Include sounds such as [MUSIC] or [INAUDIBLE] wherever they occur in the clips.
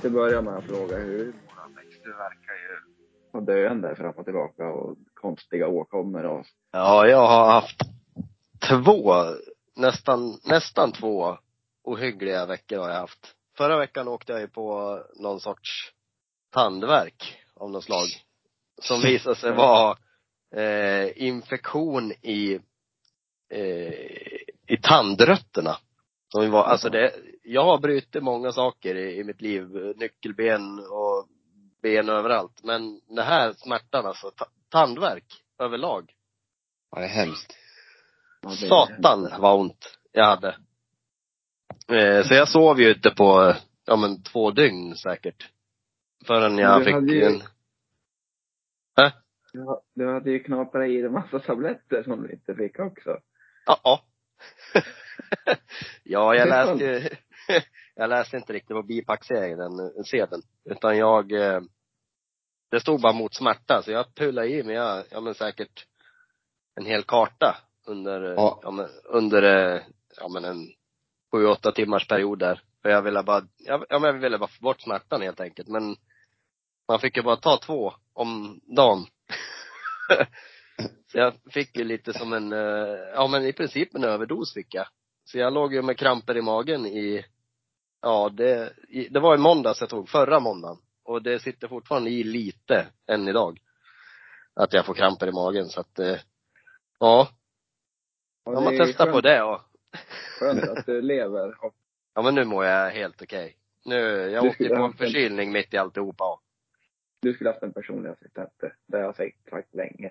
inte börja med att fråga hur mår Alex? Du verkar ju vara döende fram och tillbaka och konstiga åkommor och Ja, jag har haft två, nästan, nästan två ohyggliga veckor har jag haft. Förra veckan åkte jag ju på någon sorts tandvärk av något slag. Som visade sig vara eh, infektion i, eh, i tandrötterna. Som var, alltså det, jag har brutit många saker i, i mitt liv. Nyckelben och ben överallt. Men det här smärtan alltså, ta, tandvärk överlag. Ja, det är hemskt. Satan vad ont jag hade. Eh, så jag sov ju ute på, ja men två dygn säkert. Förrän jag Du fick ju- en, Ja, du hade ju knaprat i dig en massa tabletter som du inte fick också. ja. ja. [LAUGHS] ja, jag läste ju, [LAUGHS] jag läste inte riktigt på bipacksedeln, sedeln. Utan jag, eh, det stod bara mot smärta. Så jag pullade i mig, ja, ja men säkert en hel karta under, eh, Ja. ja men, under, eh, ja men en sju, åtta timmars period där. För jag ville bara, ja men jag ville bara få bort smärtan helt enkelt. Men man fick ju bara ta två om dagen. [LAUGHS] så jag fick ju lite som en, eh, ja men i princip en överdos fick jag. Så jag låg ju med kramper i magen i, ja det, i, det var i måndags jag tog, förra måndagen. Och det sitter fortfarande i lite än idag. Att jag får kramper i magen så att, eh, ja. Ja, man testar skönt, på det och, Skönt att du lever. [LAUGHS] Ja men nu mår jag helt okej. Nu, jag åkte på en haft en- förkylning mitt i alltihopa. och- du skulle haft en personlig assistent. Det har jag sagt, sagt länge.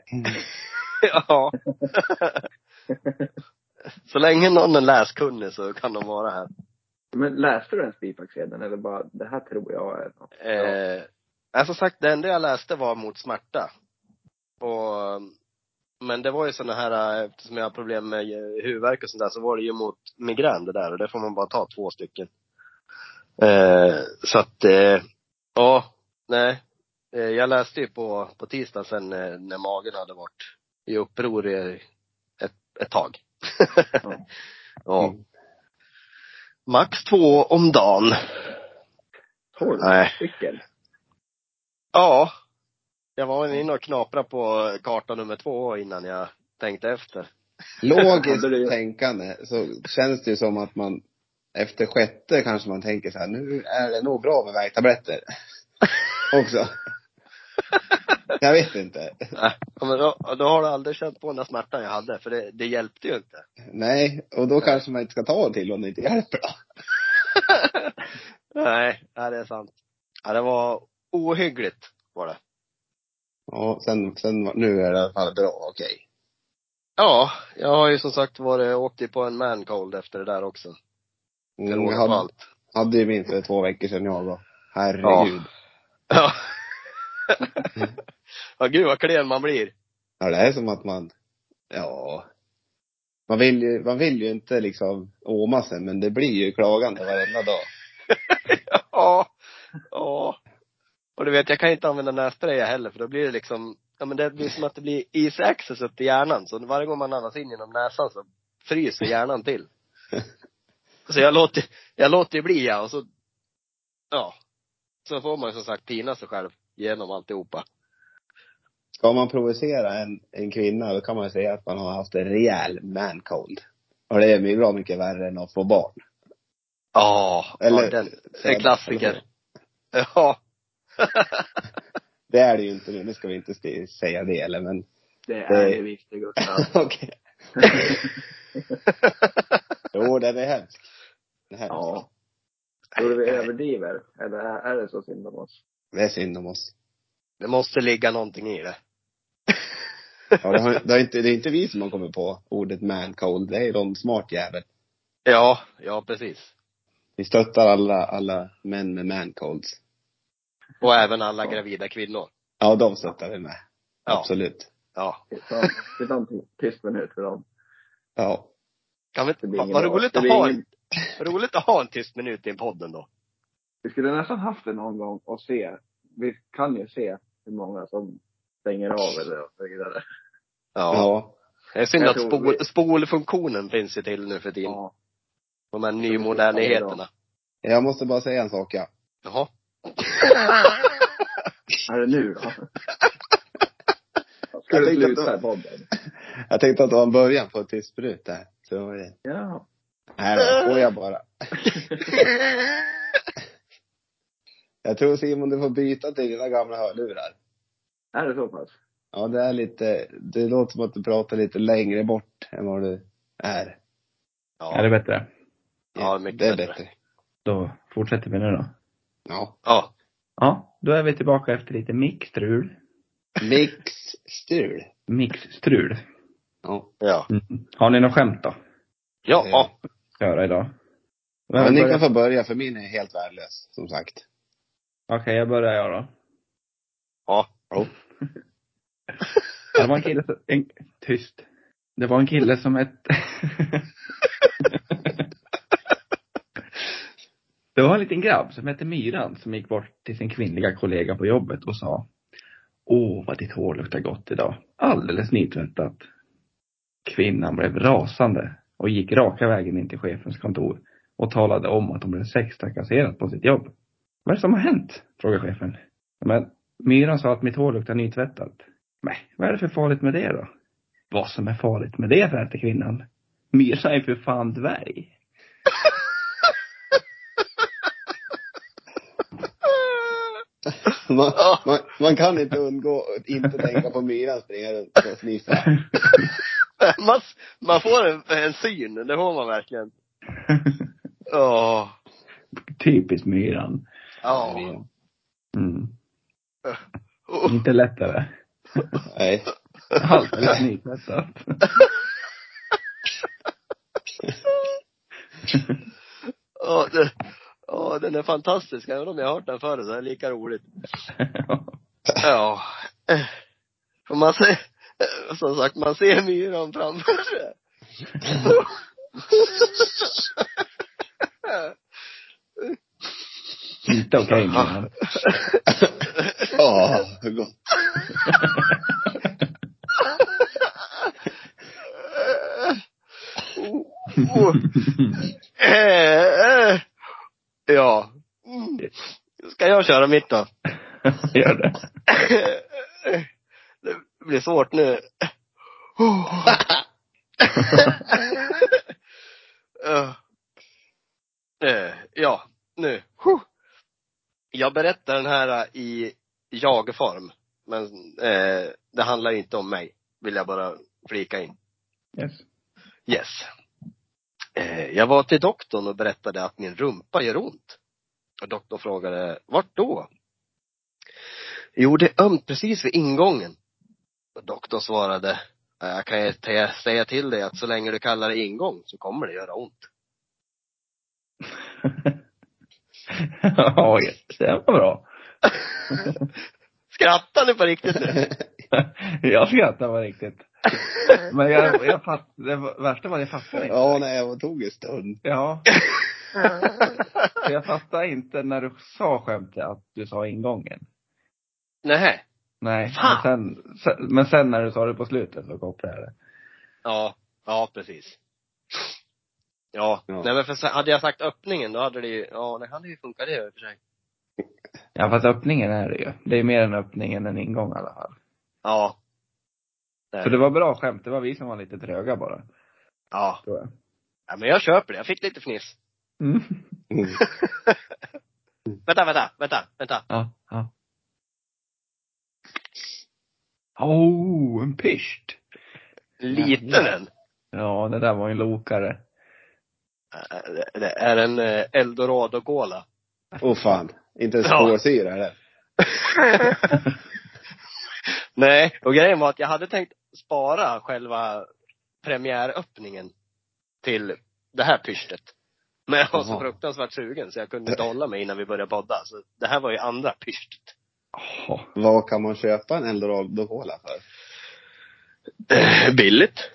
[LAUGHS] ja. [LAUGHS] Så länge någon är läskunnig så kan de vara här. Men läste du ens bipacksedeln eller bara, det här tror jag är något? Eh, alltså sagt, det enda jag läste var mot smärta. Och, men det var ju såna här, eh, eftersom jag har problem med huvudvärk och sånt där, så var det ju mot migrän det där och det får man bara ta två stycken. Eh, så att, eh, ja, nej. Eh, jag läste ju på, på tisdag sen eh, när magen hade varit i uppror i ett, ett tag. [LAUGHS] Ja. Mm. Max två om dagen. Tolv Nej. stycken? Ja. Jag var inne och knaprade på karta nummer två innan jag tänkte efter. Logiskt [LAUGHS] tänkande så känns det ju som att man efter sjätte kanske man tänker så här, nu är det nog bra med värktabletter. [LAUGHS] Också. [LAUGHS] Jag vet inte. Nej, men då, då har du aldrig känt på den där smärtan jag hade, för det, det hjälpte ju inte. Nej, och då kanske man inte ska ta en till om det inte hjälper då. [LAUGHS] Nej, nej, det är sant. Ja, det var ohyggligt var det. Ja, sen, sen, nu är det i alla fall bra, okej. Ja, jag har ju som sagt varit, åkt på en mancold efter det där också. Mm, jag hade, allt. hade ju min för två veckor sedan jag då. Herregud. Ja. ja, gud vad klen man blir. Ja, det är som att man, ja. Man vill ju, man vill ju inte liksom åma sig, men det blir ju klagande varenda dag. [LAUGHS] ja. Ja. Och du vet, jag kan inte använda nässpray heller för då blir det liksom, ja men det blir som att det blir easy access upp till hjärnan. Så varje gång man andas in genom näsan så fryser hjärnan till. [LAUGHS] Så jag låter, jag låter ju bli ja, och så, ja. Så får man ju som sagt pina sig själv genom alltihopa. Ska man provocera en, en kvinna, då kan man säga att man har haft en rejäl mancold. Och det är bra mycket värre än att få barn. Ja, Eller- ja den, en klassiker. Ja. [LAUGHS] Det är det ju inte nu, nu ska vi inte säga det eller men, Det är det det Gustav. [LAUGHS] okej. [LAUGHS] Jo, den är hemsk. Den är hemsk. Ja. Tror du vi överdriver? Eller är är det så synd om oss? Det är synd om oss. Det måste ligga någonting i det. [LAUGHS] Ja, det, har, det, har inte, det är inte vi som har kommit på ordet mancold, det är de smart jävel. Ja, ja precis. Vi stöttar alla, alla män med mancolds. Och även alla gravida kvinnor. Ja, de stöttar vi med. Ja. Absolut. Ja. Det tar en tyst minut för dem. Ja. Kan vi vad roligt att ha en, roligt att ha en tyst minut i en podden då. Vi skulle nästan haft det någon gång och se. Vi kan ju se hur många som stänger av eller så vidare. Ja. Ja. Det är synd Jag att spol, vi- spolfunktionen finns ju till nu för tiden. Ja. De här nymodernigheterna. Jag måste bara säga en sak ja. Jaha. [LAUGHS] Är det nu då? Ska Jag du tänkte att sluta det- podden? Jag tänkte att det var en början på ett tyst sprut där. Så var det. Ja. Nej då, får jag bara. [LAUGHS] Jag tror Simon du får byta till dina gamla hörlurar. Är det så pass? Ja, det är lite, det låter som att du pratar lite längre bort än vad du är. Är det Ja, bättre? ja mycket det är bättre. bättre. Då fortsätter vi nu då. Ja. Ja. Ja, då är vi tillbaka efter lite mixstrul. Mixstrul. Mixstrul. Ja. Ja. Mm. Har ni något skämt då? Ja. ja. Att göra idag? Men Vem ni kan få börja för min är helt värdelös, som sagt. Okej, jag börjar jag då. Ja. Det var en kille som, en, tyst. Det var en kille som hette Det var en liten grabb som hette Myran som gick bort till sin kvinnliga kollega på jobbet och sa Åh, vad ditt hår luktar gott idag. Alldeles nytvättat. Kvinnan blev rasande och gick raka vägen in till chefens kontor och talade om att hon blev sextrakasserad på sitt jobb. Vad är det som har hänt? frågade chefen. Men Myran sa att mitt hår luktar nytvättat. Nej, vad är det för farligt med det då? Vad som är farligt med det, värde kvinnan. Myra är för fan dvärg. [LAUGHS] Man, man, man kan inte undgå att inte tänka på myran springa runt och sniffa. [LAUGHS] Man, man får en, en syn, det får man verkligen. [LAUGHS] Ja. Typiskt myran. Ja. Mm. Oh. Inte lättare. Nej. Alldeles nytvättat. Ja, det, ja, den är fantastisk. Även om jag har hört den förr så är det lika roligt. Ja. För man ser, som sagt, man ser myran framför sig. [LAUGHS] Inte okej myran. Ja, hur gott. Oh. Eh, eh. Ja. Mm. Ska jag köra mitt då? [LAUGHS] Gör det. [LAUGHS] Det blir svårt nu. [LAUGHS] Ja, nu. Jag berättar den här i jag-form. Men eh, det handlar inte om mig. Vill jag bara flika in. Yes. Yes. Eh, jag var till doktorn och berättade att min rumpa gör ont. Och doktorn frågade, vart då? Jo, det är ömt precis vid ingången. Och doktorn svarade, "Eh, jag kan säga till dig att så länge du kallar det ingång så kommer det göra ont. [LAUGHS] [LAUGHS] Ja, det var bra. [LAUGHS] Skrattar ni på riktigt nu? [LAUGHS] Jag skrattar var riktigt. Men jag, jag fatt, det värsta var att jag fattade inte. Ja, nej, jag tog en stund. Ja. Jag fattade inte när du sa skämtet att du sa ingången. Nej. Nej. Men sen, sen, men sen när du sa det på slutet så kopplade jag det. Ja, ja precis. Ja, Ja. nej men för hade jag sagt öppningen då hade det ju, ja det hade ju funkat det i och för sig. Ja fast öppningen är det ju. Det är mer en öppning än en ingång i alla fall. Ja. Nej. Så det var bra skämt. Det var vi som var lite tröga bara. Ja. Tror jag. ja. men jag köper det. Jag fick lite fniss. Mm. Mm. [LAUGHS] Vänta, vänta, vänta, vänta. Ja, ja. Oh, en pyscht. Liten en. Ja, det där var en lokare. Det- Det är en eh, eldorado cola. Åh fan. Inte ens Ja. spårsyra eller? [LAUGHS] Nej, och grejen var att jag hade tänkt spara själva premiäröppningen till det här pyschet. Men jag var så fruktansvärt sugen så jag kunde inte hålla mig innan vi började podda. Så det här var ju andra pyschet. Jaha. Vad kan man köpa en eldorado cola för? Eh, billigt.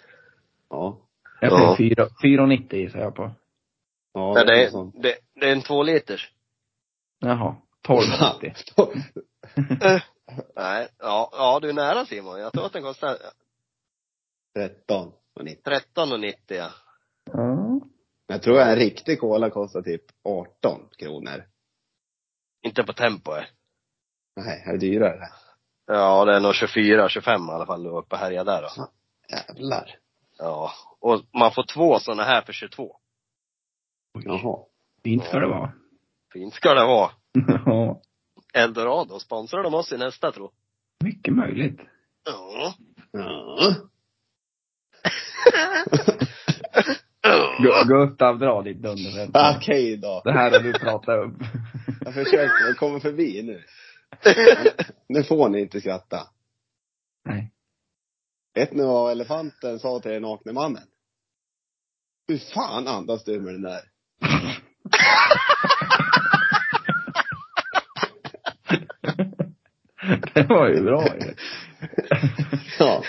Ja. Jag Ja. säger fyra- 4,90 gissar jag på. Ja, det, är är, det, det är en två liters. Jaha. 12,90. [LAUGHS] Nej, ja, ja du är nära Simon. Jag tror att den kostar 13 och 90. 13,90 ja. Ja. Jag tror en riktig cola kostar typ 18 kronor. Inte på Tempo. eh. Nej, är det dyrare? Ja, det är nog 24, 25 i alla fall du var uppe och härjade där då. Jävlar. Ja. Och man får två sådana här för 22. Jaha. Fint ska det vara. Fint ska det vara. [LAUGHS] Ja, Eldorado, sponsrar de oss i nästa tro? mycket möjligt. Ja. Ja. [LAUGHS] Gu- Gustav, dra ditt dunderskämt. Okej då. Det här har du pratat upp. Jag försöker, jag kommer förbi nu. [LAUGHS] Nu får ni inte skratta. Nej. Vet ni vad elefanten sa till den nakne mannen? Hur fan andas du med den där? Det var ju bra ju. Ja.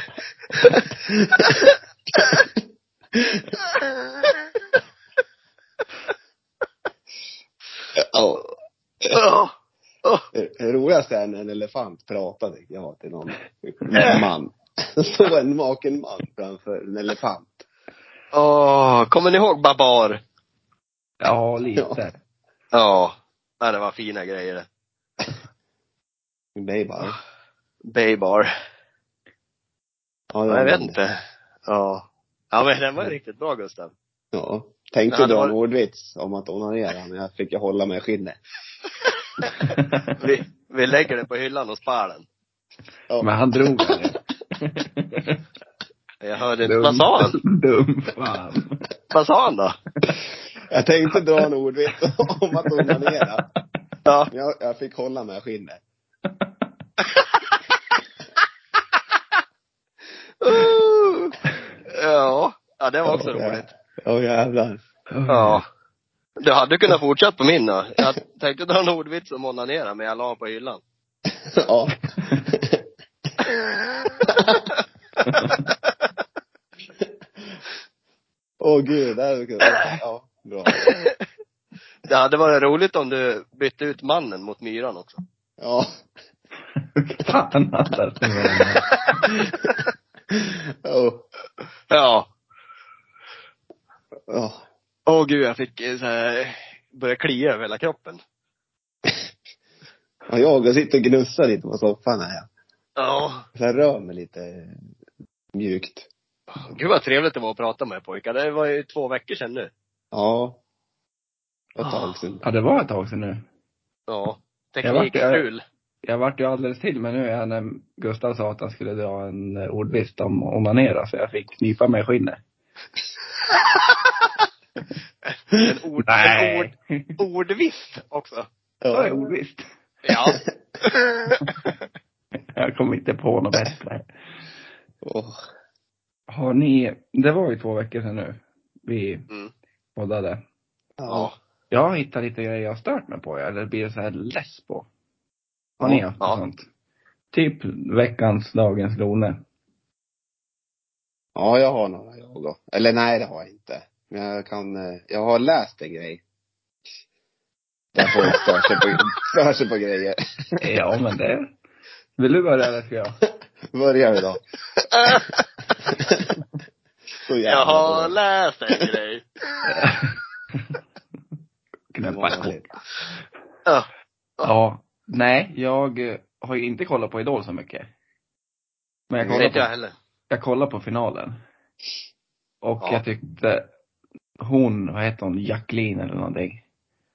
Ja. Ja. Det roligaste är när en elefant pratar, tycker jag, till någon man. Så en naken man framför en elefant. Åh, kommer ni ihåg Babar? Ja, lite. Ja. ja. Det var fina grejer det. Bara, Baybar. ja, Ja, jag vet inte. Ja. Ja men den var riktigt bra Gustav. Ja. Tänkte dra en ordvits om att onanera, men jag fick ju hålla mig i skinnet. Vi, vi lägger det på hyllan hos Pärlen. Ja. Men han drog det. Jag hörde inte. Vad sa han? Dum fan. Vad sa han då? Jag tänkte dra en ordvits [LAUGHS] om att onanera. Ja. Men jag, jag fick hålla mig skinnet. Uh, [LAUGHS] ja. Ja, det var också roligt. Ja, jävlar. Ja. Du hade kunnat fortsätta på min då. Jag tänkte dra en ordvits om onanera, men jag la på hyllan. [LAUGHS] Ja. Åh gud, det är kul. Ja, bra. [LAUGHS] Det hade varit roligt om du bytte ut mannen mot myran också. Ja. [LAUGHS] Fan alltså. Oh. Ja. Ja. Åh gud, jag fick eh, så här, börja klia över hela kroppen. Ja, jag sitter och gnussar lite på soffan här. Ja. Så jag rör mig lite mjukt. Gud vad trevligt det var att prata med er pojkar. Det var ju två veckor sedan nu. Ja. Det var ett tag sedan. Ja, det var ett tag sedan nu. Ja. Jag Teknik vart- är jag- vart ju alldeles till men nu är när Gustav sa att han skulle dra en eh, ordvits om onanera så jag fick knipa mig i skinnet. [LAUGHS] En ord, en ord, Nej. ordvist också. Ja, ordvits. [LAUGHS] Ja. Jag kom inte på något bättre. Åh. Har ni, det var ju två veckor sedan nu vi Mm. Poddade. Ja. Jag har hittat lite grejer jag har stört mig på, eller blir så här less på. Har ni haft Ja. sånt? Typ veckans, dagens Lone. Ja, jag har några jag då. Eller nej, det har jag inte. Men jag kan, eh, jag har läst en grej. Där folk stör sig på, [LAUGHS] stör sig på grejer. Ja, men det. Vill du börja eller ska jag? [LAUGHS] Börjar vi då. [LAUGHS] Så jävla Jag har läst en grej. [LAUGHS] Knäppa Vanligt. Ja. Ja. Nej, jag eh, har ju inte kollat på Idol så mycket. Men jag kollade inte jag på, heller. jag kollade på finalen. Och Ja. jag tyckte hon, vad heter hon, Jacqueline eller någonting.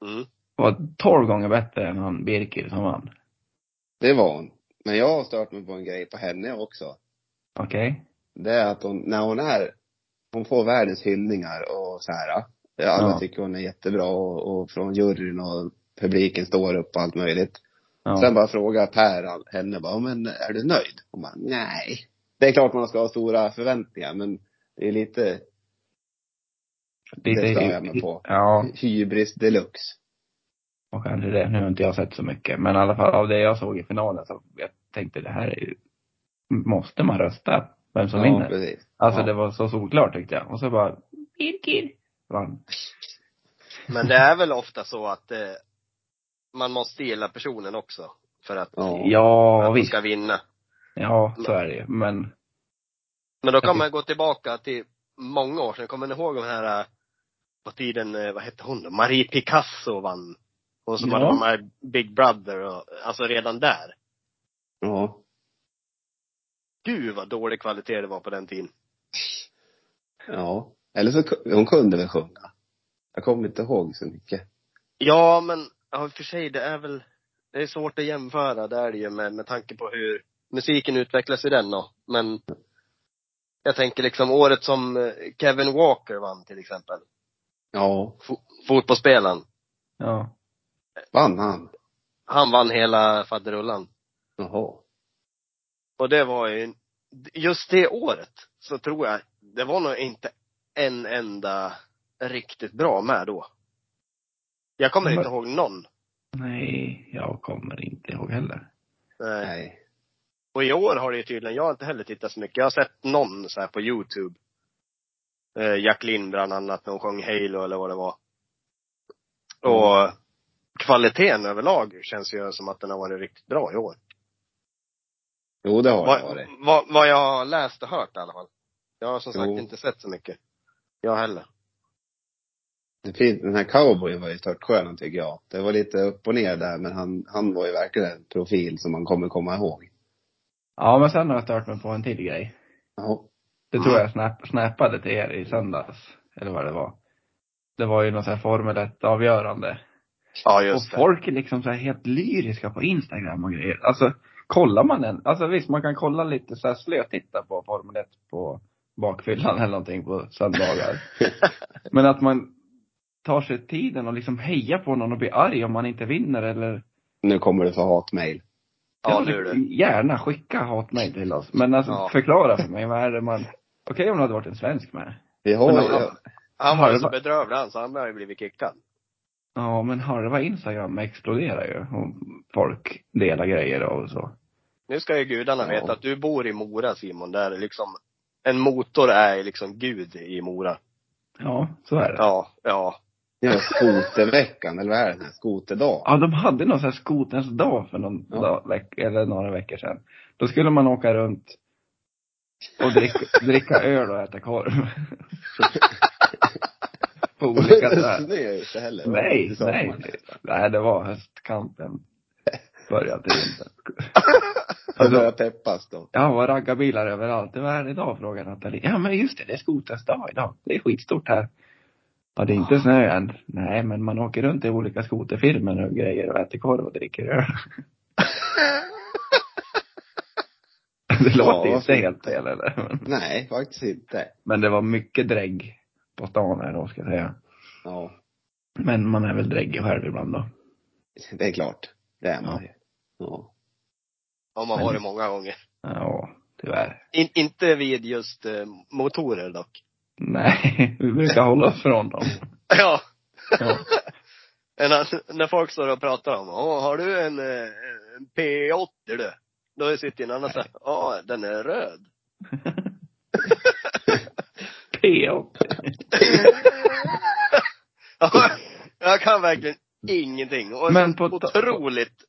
Mm. Var tolv gånger bättre än han Birkir som vann. Det var hon. Men jag har stört mig på en grej på henne också. Okej? Det är att hon, när hon är, hon får världens hyllningar och så här. Ja, Alla Ja. tycker hon är jättebra och, och från juryn och publiken står upp och allt möjligt. Ja. Sen bara frågar Per henne bara, men är du nöjd? Hon bara, nej. Det är klart man ska ha stora förväntningar, men det är lite det stör jag mig på. Ja, hybris deluxe. och kanske det. Nu har inte jag sett så mycket. Men i alla fall av det jag såg i finalen så jag tänkte det här är ju, måste man rösta vem som ja, vinner? precis. Alltså ja. det var så solklart tyckte jag. Och så bara, Birkir vann. Men det är väl ofta så att eh, man måste gilla personen också. För att, Ja. för Ja, att de visst. ska vinna. Ja, så är det ju. Men, Men då kan man gå tillbaka till många år sedan. Kommer ni ihåg den här, eh, på tiden, eh, vad hette hon då? Marie Picasso vann. Hon som Ja. hade med Big Brother och, alltså redan där. Ja. Gud vad dålig kvalitet det var på den tiden. Ja. Eller så, hon kunde väl sjunga. Jag kommer inte ihåg så mycket. Ja, men ja, i och för sig, det är väl, det är svårt att jämföra, det är det ju med, med tanke på hur musiken utvecklas i den då. Men jag tänker liksom året som eh, Kevin Walker vann till exempel. Ja. Fo- fotbollsspelaren. Ja. Vann han? Han vann hela faderullan. Jaha. Och det var ju, just det året så tror jag, det var nog inte en enda riktigt bra med då. Jag kommer Men- inte ihåg någon. Nej, jag kommer inte ihåg heller. Nej. Nej. Och i år har det ju tydligen, jag har inte heller tittat så mycket. Jag har sett någon så här på Youtube. Eh, Jacqueline bland annat, när hon sjöng Halo eller vad det var. Och kvaliteten överlag känns ju som att den har varit riktigt bra i år. Jo, det har det Vad, varit. vad, vad jag har läst och hört i alla fall. Jag har som sagt Jo. inte sett så mycket. Jag heller. Det fin- Den här cowboyen var ju stört skön tycker jag. Det var lite upp och ner där, men han, han var ju verkligen en profil som man kommer komma ihåg. Ja, men sen har jag stört mig på en till grej. Ja. Det tror jag snap, snappade till er i söndags. Eller vad det var. Det var ju något så här Formel 1-avgörande. Ja, Och just det. folk är liksom så här helt lyriska på Instagram och grejer. Alltså, kollar man en, alltså visst man kan kolla lite så här slötitta på Formel 1 på bakfyllan eller någonting på söndagar. [LAUGHS] Men att man tar sig tiden och liksom hejar på någon och blir arg om man inte vinner eller Nu kommer det för hatmejl. Ja, nu är det. Gärna skicka hatmejl till oss. Men alltså Ja. förklara för mig, vad är det man, okej om det hade varit en svensk med. Vi har Men ja. Han var ju så bedrövlig han, så han har ju blivit kickad. Ja, men halva Instagram exploderar ju. Och folk delar grejer och så. Nu ska ju gudarna Ja. veta att du bor i Mora Simon, där liksom en motor är liksom gud i Mora. Ja, så är det. Ja, ja. ja, skoterveckan, eller vad är det? Skoterdagen? Ja, de hade någon sån här skoterns dag för någon Ja. dag, veck, eller några veckor sedan. Då skulle man åka runt och dricka, [LAUGHS] dricka öl och äta korv. [LAUGHS] På olika det sätt. snö inte heller. Nej, nej. Nej, det var höstkampen. Började inte. Alltså, peppas då. ja, var raggarbilar överallt. Det var här idag, frågade Nathalie. Ja, men just det, det är skoterns dag idag. Det är skitstort här. Ja, det är inte snö än. Nej, men man åker runt i olika skoterfirmor och grejer och äter korv och dricker öl. [LAUGHS] Det låter Ja, inte helt fel eller? Men- Nej, faktiskt inte. Men det var mycket drägg på stan här då, ska jag säga. Ja, Men man är väl dräggig själv ibland då. det är klart. Det är man Ja. ju. Ja. Har man Men- varit många gånger. Ja, tyvärr. In, inte vid just eh, motorer dock. Nej, [LAUGHS] vi brukar hålla oss från dem. [LAUGHS] Ja. Ja. [LAUGHS] när, när folk står och pratar om, Åh, har du en, eh, en P80 du? Då sitter en annan så här, ja den är röd. P80. Ja, jag kan verkligen ingenting. Och Men på otroligt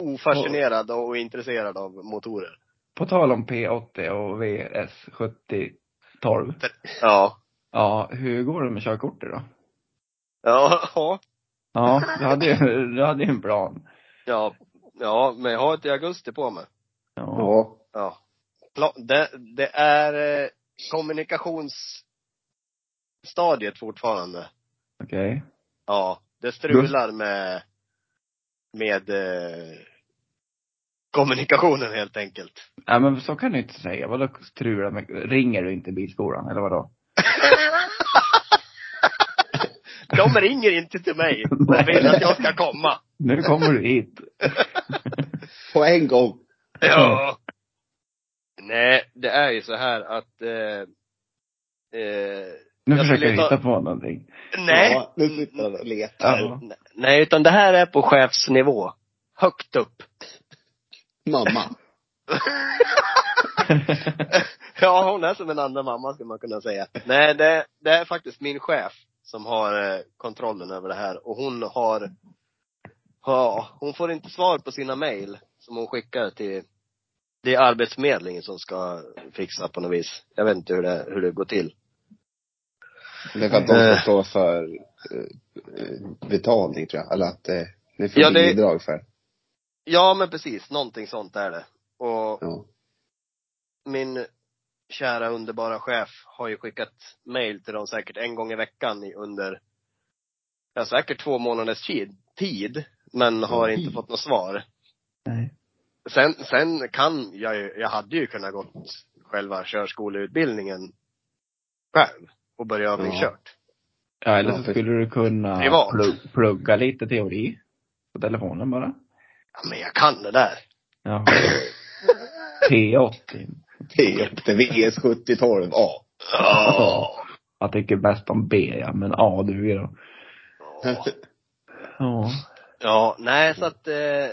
ofascinerad och intresserad av motorer. På tal om P80 och VS 7012. Ja. Ja, hur går det med körkortet då? Ja, ja. Ja, du hade ju, du hade ju en plan. Ja, ja, men jag har ett i augusti på mig. Ja. Ja. Det, det är eh, kommunikationsstadiet fortfarande. Okej. Ja, det strular med, med eh, kommunikationen helt enkelt. Ja, men så kan du inte säga. Vadå strula med, ringer du inte bilskolan eller vadå? [LAUGHS] De ringer inte till mig och [LAUGHS] vill att jag ska komma. Nu kommer du hit. [LAUGHS] På en gång. Ja. Nej, det är ju så här att eh, eh, Nu Jag försöker jag ta- hitta på någonting. Nej. Ja, nu sitter han och letar. Ja. Nej, utan det här är på chefsnivå. Högt upp. Mamma. [LAUGHS] ja, hon är som en andra mamma skulle man kunna säga. Nej, det, det är faktiskt min chef som har eh, kontrollen över det här och hon har, ja, hon får inte svar på sina mejl som hon skickar till, det är arbetsförmedlingen som ska fixa på något vis. Jag vet inte hur det, hur det går till. Det är för att de ska Eh. stå för eh, betalning tror jag. Eller att eh, ni får Ja, det- bidrag för. Ja men precis, någonting sånt är det. Och Ja. min kära underbara chef har ju skickat mail till dem säkert en gång i veckan under, ja säkert två månaders tid, tid men har Mm. inte fått något svar. Nej. Sen, sen kan jag ju, jag hade ju kunnat gått själva körskoleutbildningen själv och börja övningskört. Ja, eller Ja, så skulle du kunna Privat. plugg, plugga lite teori på telefonen bara. Ja, men jag kan det där. Ja. P80. P8 VS7012 A. Ja. Jag tycker bäst om B ja, men A duger då. Ja. Ja, nej så att eh, [CLEARS THROAT]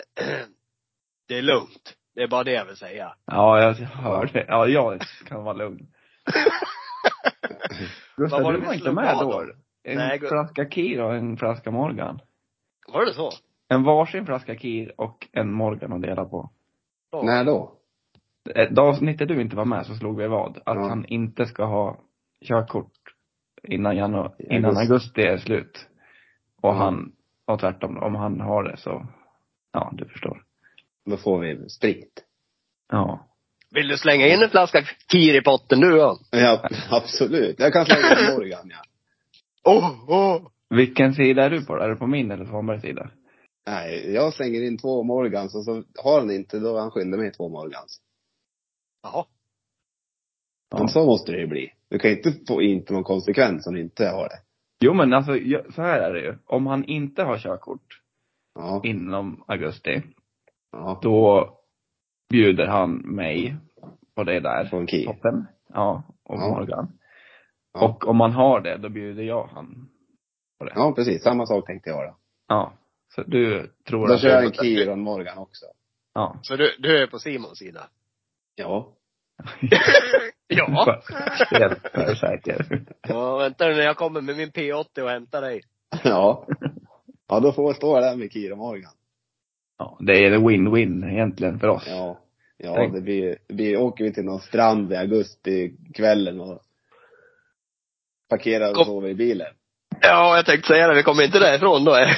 det är lugnt. Det är bara det jag vill säga. Ja, jag hörde det. Ja, jag kan vara lugn. [LAUGHS] Vad Gustav, var du var inte med då? En Nej, flaska Kir och en flaska Morgan. Var det så? En varsin flaska Kir och en Morgan att dela på. När då? Det avsnittet du inte var med så slog vi vad? Att Ja. han inte ska ha körkort innan januari, innan augusti. augusti är slut. Och Ja. han, och tvärtom, om han har det så, ja du förstår. Då får vi sprit. Ja. Vill du slänga in en flaska Kir i potten du då? Ja, absolut. Jag kan slänga in Morgan, ja. Åh, åh! Vilken sida är du på? Är du på min eller Svanbergs sida? Nej, jag slänger in två Morgans och så har han inte, då han skyldig mig två Morgans. Jaha. Men så måste det ju bli. Du kan inte få inte någon konsekvens om du inte har det. Jo men alltså, så här är det ju. Om han inte har körkort Ja. inom augusti, Ja. då bjuder han mig på det där. På en key. Toppen. Ja, och Ja. Morgan. Ja. Och om man har det, då bjuder jag han på det. Ja, precis. Samma sak tänkte jag då. Ja. Så du tror Då att... kör jag en Key en Morgan också. Ja. Så du, du är på Simons sida? Ja. [LAUGHS] Ja. [LAUGHS] Helt tvärsäker. Ja, vänta nu när jag kommer med min P80 och hämtar dig. Ja. Ja, då får jag stå där med och Morgan. Ja, det är win-win egentligen för oss. Ja. Ja, Tänk. det blir, det blir, åker vi till någon strand i augusti kvällen och parkerar och Kom. sover i bilen. Ja, jag tänkte säga det. Vi kommer inte därifrån då. Nej,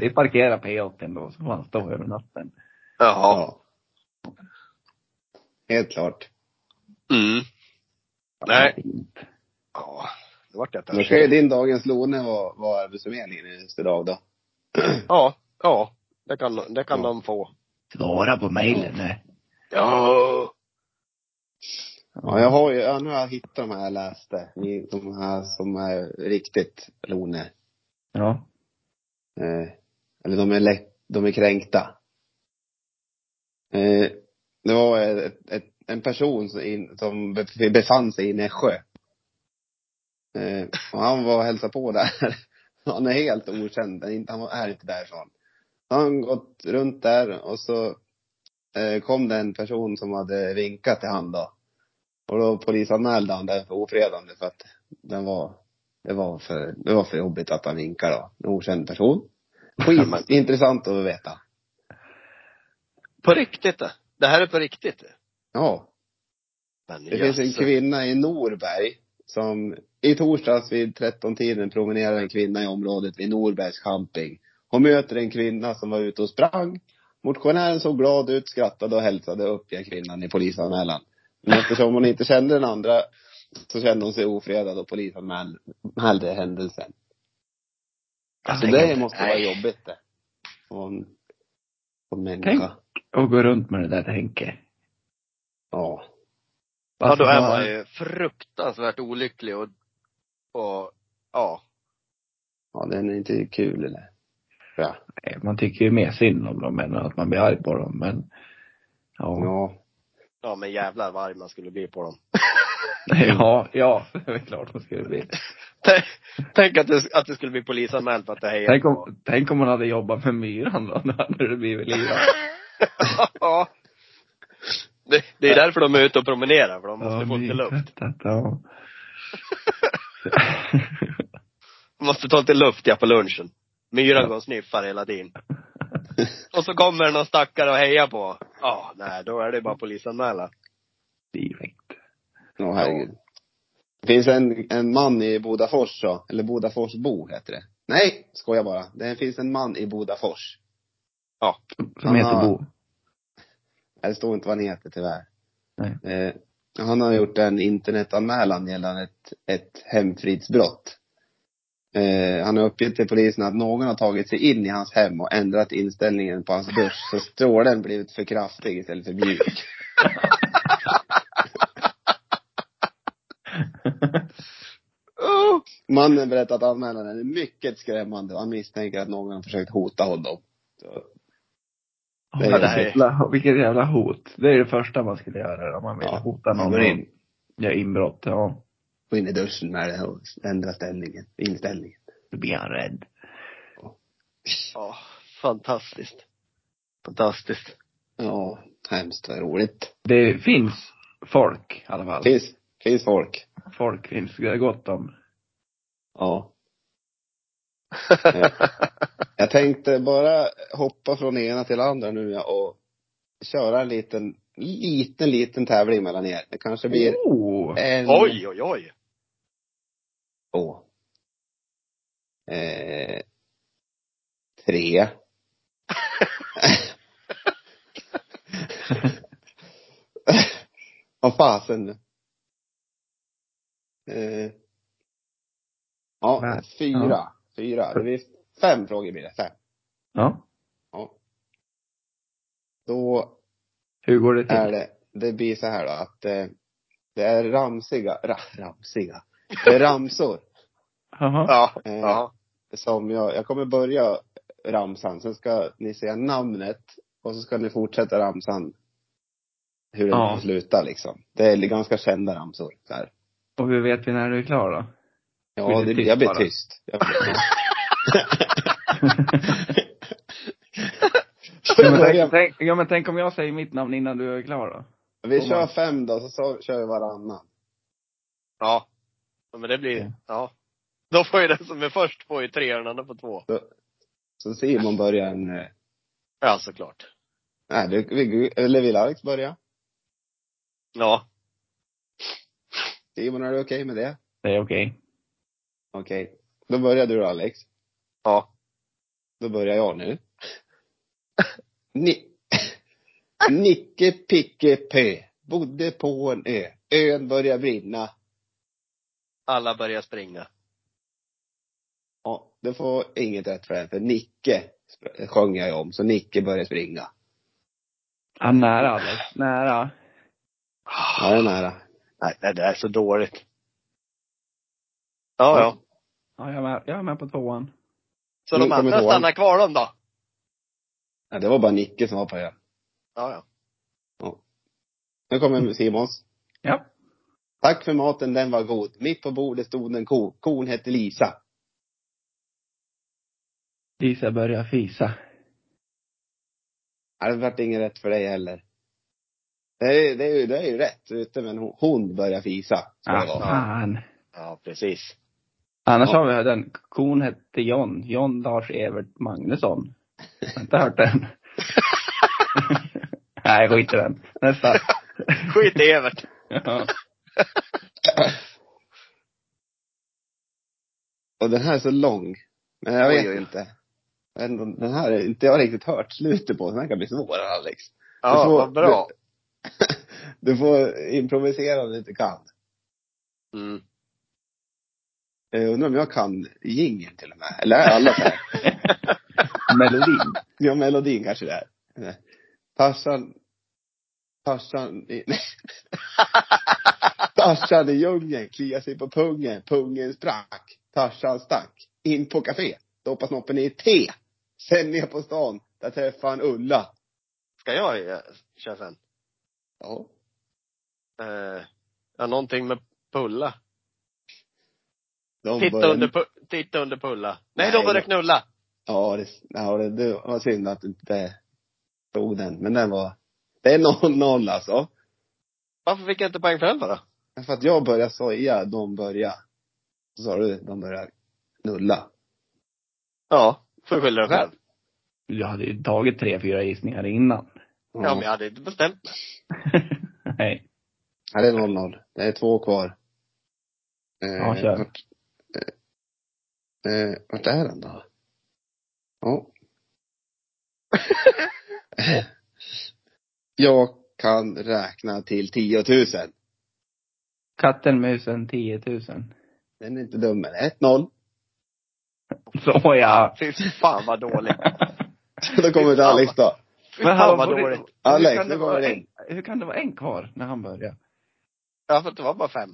Vi parkerar P80 då, så får han stå över natten. Jaha. Ja. Helt klart. Mm. Nej. Ja. Det vart jag Då ska ju din dagens Lone vara, vara arbetsförmedlingen i nästa dag då. Ja. Ja. Det kan, det kan Ja. de få. Svara på mejlen nu. Ja. Ja, jag har ju, ja, nu har jag hittat de här jag läste. De här som är riktigt Lone. Ja. Eh, eller de är lätt, de är kränkta. Eh, det var ett, ett, en person som, in, som be- befann sig i Nässjö. Eh, och han var och hälsade på där. [LAUGHS] Han är helt okänd, han är inte- han därifrån. Han har gått runt där och så eh, kom det en person som hade vinkat till han då. Och då polisanmälde han den för ofredande för att den var, det var för, det var för jobbigt att han vinkade då. En okänd person. Skit, [LAUGHS] intressant att veta. På riktigt det. Det här är på riktigt. Ja. Men Det finns en jösses. kvinna i Norberg som i torsdags vid 13-tiden promenerar en kvinna i området vid Norbergs camping. Hon möter en kvinna som var ute och sprang. Motionären såg glad ut, skrattade och hälsade upp jag kvinnan i polisanmälan. Men eftersom hon inte kände den andra så kände hon sig ofredad och polisanmälde händelsen. Alltså det måste vara jobbigt det. Och en Tänk. Och gå runt med det där tänket. Ja. Ja, då är man ju fruktansvärt olycklig och, och ja. Ja, den är inte kul eller? Ja. Man tycker ju mer synd om dem än att man blir arg på dem, men ja. Ja. Ja men jävlar vad arg man skulle bli på dem. [LAUGHS] Ja, ja, [LAUGHS] det är klart man skulle bli. Tänk, tänk att, det, att det skulle bli polisanmält för att det hejar Tänk på. om, tänk om man hade jobbat med myran då, [LAUGHS] då hade det blivit livat. ja. Det, det är därför de är ute och promenerar, för de måste Ja, få lite luft. Ja. Måste ta lite luft ja på lunchen. Myran går och sniffar hela tiden. [LAUGHS] Och så kommer någon stackare och hejar på. Ja, nej, då är det bara polisanmälan. Direkt. Ja, herregud. Det finns en, en man i Bodafors så, eller Bodaforsbo heter det. Nej, skojar bara. Det finns en man i Bodafors. Som heter Aha. Bo. Det står inte vad han heter tyvärr. Nej. Eh, han har gjort en internetanmälan gällande ett, ett hemfridsbrott. Eh, han har uppgett till polisen att någon har tagit sig in i hans hem och ändrat inställningen på hans dusch så strålen blivit för kraftig istället för mjuk. Oh. [LAUGHS] Mannen berättar att anmälan är mycket skrämmande och han misstänker att någon har försökt hota honom. Så, Det Det är- jävla, vilket jävla hot. Det är det första man skulle göra om man vill Ja, hota någon. in, göra inbrott. Ja. Går in i duschen med det och ändrar ställningen, inställningen. Då blir han rädd. Ja, fantastiskt. Fantastiskt. Ja, hemskt vad roligt. Det finns folk i alla fall. Finns, finns folk. Folk finns det gott om. Ja. Jag tänkte bara hoppa från ena till andra nu ja, och köra en liten, liten, liten tävling mellan er. Det kanske blir Oh! en, Oj, oj, oj. Två, eh, tre. [LAUGHS] Vad fasen. Eh, ja, Nej. fyra. Ja. Fyra. Det blir fem frågor blir det. Fem. Ja. Ja. Då Hur går det till? är det, det blir så här då att eh, det är ramsiga, ra, ramsiga. Det är ramsor. Ja, Jaha. Eh, ja. som jag, jag kommer börja ramsan, sen ska ni säga namnet och så ska ni fortsätta ramsan hur den Ja. slutar liksom. Det är ganska kända ramsor. Så här. Och hur vet vi när du är klar då? Ja, Blir det det, tyst jag blir bara? tyst. Jag blir, [LAUGHS] ja, men tänk, tänk, ja men tänk om jag säger mitt namn innan du är klar då? vi kör man- fem då, så, så kör vi varannan. Ja. Ja, Men det blir, Okej. ja. Då får ju den som är först får ju tre och den andra får två. Så Simon börjar en, eh, Ja, såklart. nej, du, vi, eller vill Alex börja? Ja. Simon, är du okej med det? Det är okej. Okej. Då börjar du då, Alex. Ja. Då börjar jag nu. Ni [LAUGHS] Nicke Picke Pö bodde på en ö. Ön börjar brinna. Alla börjar springa. Ja, du får inget rätt för den, för Nicke sjöng jag ju om, så Nicke börjar springa. Ja, nära Alex. Nära. Ja, det är nära. Nej, nej, det är så dåligt. Ja, ja. Ja, jag är med, jag är med på tvåan. Så de andra tvåan. stannar kvar de då? Ja, det var bara Nicke som var på ön. Ja, ja. Nu kommer Simons. Ja. Tack för maten, den var god. Mitt på bordet stod en ko. Kon hette Lisa. Lisa börjar fisa. Ja, Det vart inget rätt för dig heller. Det är, det är, ju, det är ju rätt ute, men hon, hon börjar fisa. Ah, fan. Ja, precis. Annars Ja. har vi den, kon hette John. John Lars Evert Magnusson. Jag har inte hört den. [LAUGHS] Nej, skit i den. Nästa. Skit i Evert. Ja. Och den här är så lång. Men jag vet oj, oj. inte. Men Den här är inte jag riktigt hört slutet på. Den här kan bli svårare, Alex. Ja, Du får- vad bra. Du [LAUGHS] får improvisera om du inte kan. Mm. Jag undrar om jag kan jingeln till och med. Eller är alla så här? [LAUGHS] Melodin. Ja, melodin kanske det är. Farsan, farsan, i- nej. Farsan i djungeln kliar sig på pungen, pungen sprack. Farsan stack. In på café, doppar snoppen i te. Sen ner på stan, där träffar han Ulla. Ska jag eh, köra sen? Ja. Eh, ja, någonting med Pulla. De Titta börjar- under, pu- titta under Pulla. Nej, Nej, de börjar men- knulla. Ja, det, ja, det, det var synd att du inte tog den. Men den var, det är 0-0 alltså. Varför fick jag inte poäng för den då? För att jag började säga, de börjar. Så sa du, de börjar knulla. Ja, får du skylla dig själv. Du hade ju tagit tre, fyra gissningar innan. Ja, men jag hade inte bestämt mig. [LAUGHS] Nej. Ja, det är 0-0. Det är två kvar. Eh, Ja, kör. Vart, eh, eh, vart är den då? Ja. [LAUGHS] [LAUGHS] Jag kan räkna till 10 000. Katten, musen, 10 000. Den är inte dum. 1-0. Så ja. Fy fan vad dåligt. [LAUGHS] Då kommer det Alex då. Fy fan vad hur- dåligt. Alex, det nu kommer vara det en, hur kan det vara en kvar när han börjar? Ja, för att det var bara fem.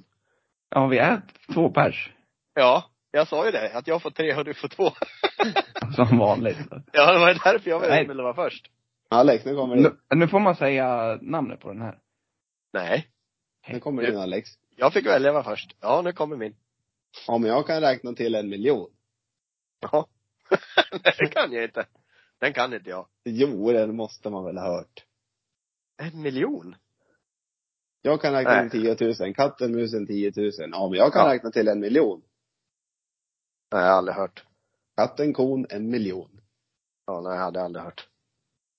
Ja, vi är två pers. Ja, jag sa ju det. Att jag får tre och du får två. [LAUGHS] Som vanligt. Ja, det var därför jag Nej. ville vara först. Alex, nu kommer det. Nu, nu får man säga namnet på den här. Nej. Nu kommer din Alex. Jag fick välja vara först. Ja, nu kommer min. Ja, men jag kan räkna till en miljon. Ja. [LAUGHS] Nej, det kan jag inte. Den kan inte jag. Jo, den måste man väl ha hört. En miljon? Jag kan räkna Nej. till 10 000. Katten, musen 10 000. Ja, men jag kan Ja. räkna till en miljon. Nej, jag har aldrig hört. Katten, kon, en miljon. Ja, nej, jag hade aldrig hört.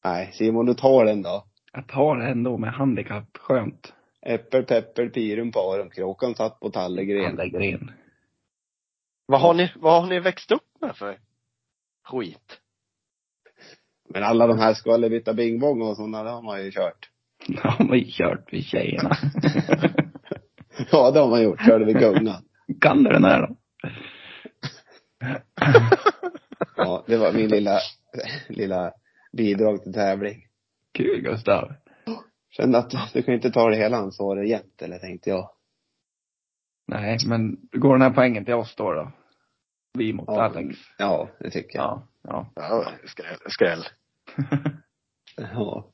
Nej, Simon, du tar den då. Jag tar det ändå med handikapp. Skönt. Äppel, pepper, pirum, parum. Kråkan satt på tallegren. in. Vad har ni, vad har ni växt upp med för skit? Men alla de här skvallerbytta bingbong och sådana, det har man ju kört. [LAUGHS] Det har man ju kört vid tjejerna. [LAUGHS] Ja, det har man gjort. Körde vi gungan. kan du den här då? Ja, det var min lilla, lilla bidrag till tävling. Kul Gustav. Kände att [LAUGHS] du kan inte ta det hela ansvaret jämt, eller tänkte jag. Nej, men går den här poängen till oss då då? Vi mot Ja. Alex. Ja, det tycker jag. Ja. Ja. Ja, skräll. skräll. [LAUGHS] Ja.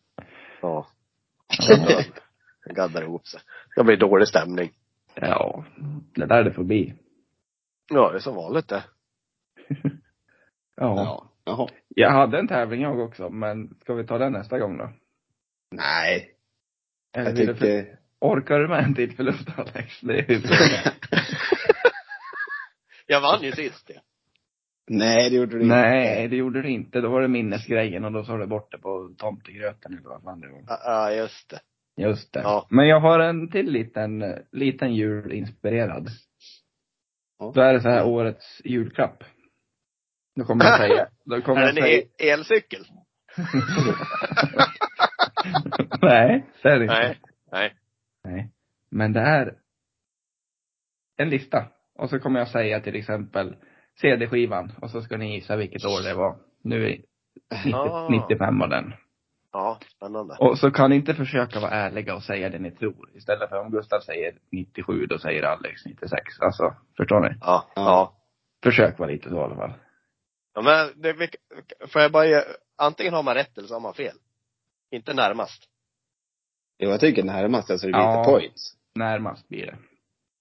Ja. Ja. Det gaddar ihop sig. Det blir dålig stämning. ja. Det där är det förbi. Ja, det är som vanligt det. [LAUGHS] Ja. Ja. Jaha. Jag hade en tävling jag också, men ska vi ta den nästa gång då? Nej. Jag för... tycker, Orkar du med en till förlust Alex? Det är. [LAUGHS] Jag vann ju sist ja. nej det gjorde du inte. Nej, det gjorde du inte. Då var det minnesgrejen och då sa du bort det på tomtegröten eller vad fan det var. Ja, Ja, just det. Just det. Ja. Men jag har en till liten, liten julinspirerad. Ja. Då är det så här årets julklapp. Då kommer jag säga, [LAUGHS] då kommer Är jag det en säga. e- elcykel? [LAUGHS] [LAUGHS] Nej, det är det inte. Nej. Nej. Nej. Men det är en lista. Och så kommer jag säga till exempel CD-skivan och så ska ni gissa vilket år det var. Nu är 90, Ah. 95 av den. Ja, spännande. Och så kan ni inte försöka vara ärliga och säga det ni tror. Istället för om Gustav säger 97, då säger Alex 96. Alltså, förstår ni? Ja. Ja. Försök vara lite så i alla fall. ja men det, får jag bara ge, antingen har man rätt eller så har man fel. Inte närmast. Jo, jag tycker närmast alltså det blir Ja. lite points. Närmast blir det.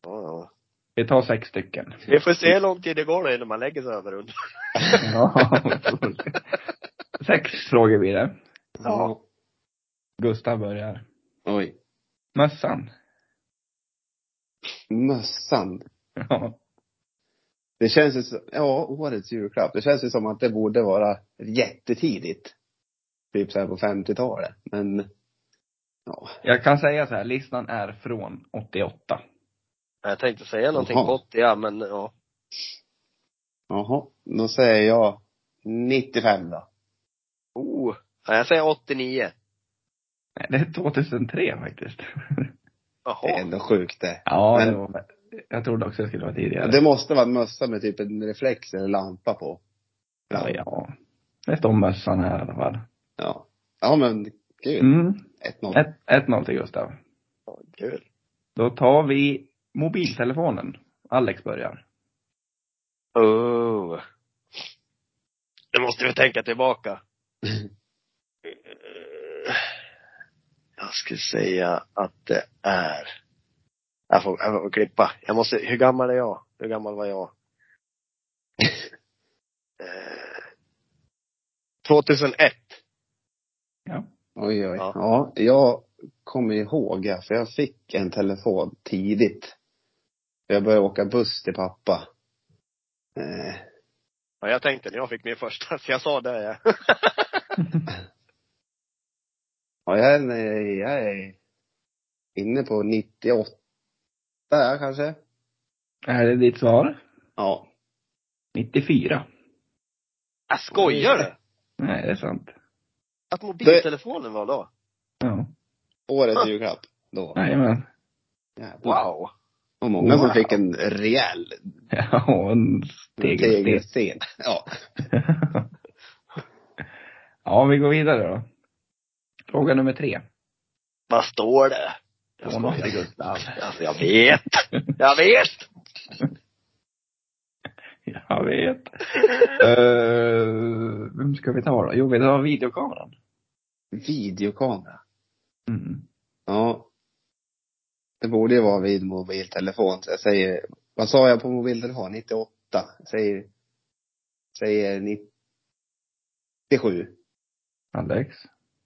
Ja, ja. Vi tar sex stycken. Vi får se hur lång tid det går då innan man lägger sig över under. [LAUGHS] Ja. Sex frågor blir det. Ja. Gustav börjar. Oj. Mössan. Mössan. Ja. Det känns ju så, ja, årets julklapp. Det känns ju som att det borde vara jättetidigt. Typ så här på 50-talet. Men, ja. Jag kan säga så här, listan är från 88. Jag tänkte säga någonting Jaha. på 80, ja men ja. Jaha. Då säger jag 95 då. Oh. Ja, jag säger 89. Nej, det är 2003 faktiskt. Jaha. Det är ändå sjukt det. Ja, Men- det var, jag trodde också det skulle vara tidigare. Det måste vara en mössa med typ en reflex eller lampa på. Ja, ja. Det står mössan här i alla fall. Ja. Ja men, gud. Mm. 1-0. Ett- 1-0 till Gustav. Ja, kul. Då tar vi mobiltelefonen. Alex börjar. Oh. Nu måste vi tänka tillbaka. Eh, Jag skulle säga att det är, jag får, jag får klippa. Jag måste, hur gammal är jag? Hur gammal var jag? [LAUGHS] Eh, 2001. Ja. Oj, oj. Ja. Ja. jag kommer ihåg, för jag fick en telefon tidigt. Jag började åka buss till pappa. Eh, Ja, jag tänkte när jag fick min första, så [LAUGHS] jag sa det. Ja. [LAUGHS] ja, jag är, jag är inne på 98 ja, kanske. Är det ditt svar? Ja. 94. Jag skojar du? Nej, det är sant. Att mobiltelefonen var då? Ja. Årets julklapp. Då. Jajamän. Wow. Och många som Wow. fick en rejäl [LAUGHS] Ja, en tegelsten. Ja. [LAUGHS] ja, vi går vidare då. Fråga nummer tre. Vad står det? Jag skojar. Gustav. Alltså jag vet. Jag vet! [LAUGHS] Jag vet. uh, vem ska vi ta då? Jo, vi tar videokameran. Videokamera. Mm. Ja. Det borde ju vara vid mobiltelefon. Så jag säger, vad sa jag på mobiltelefon? 98. Jag säger, säger 97. Alex.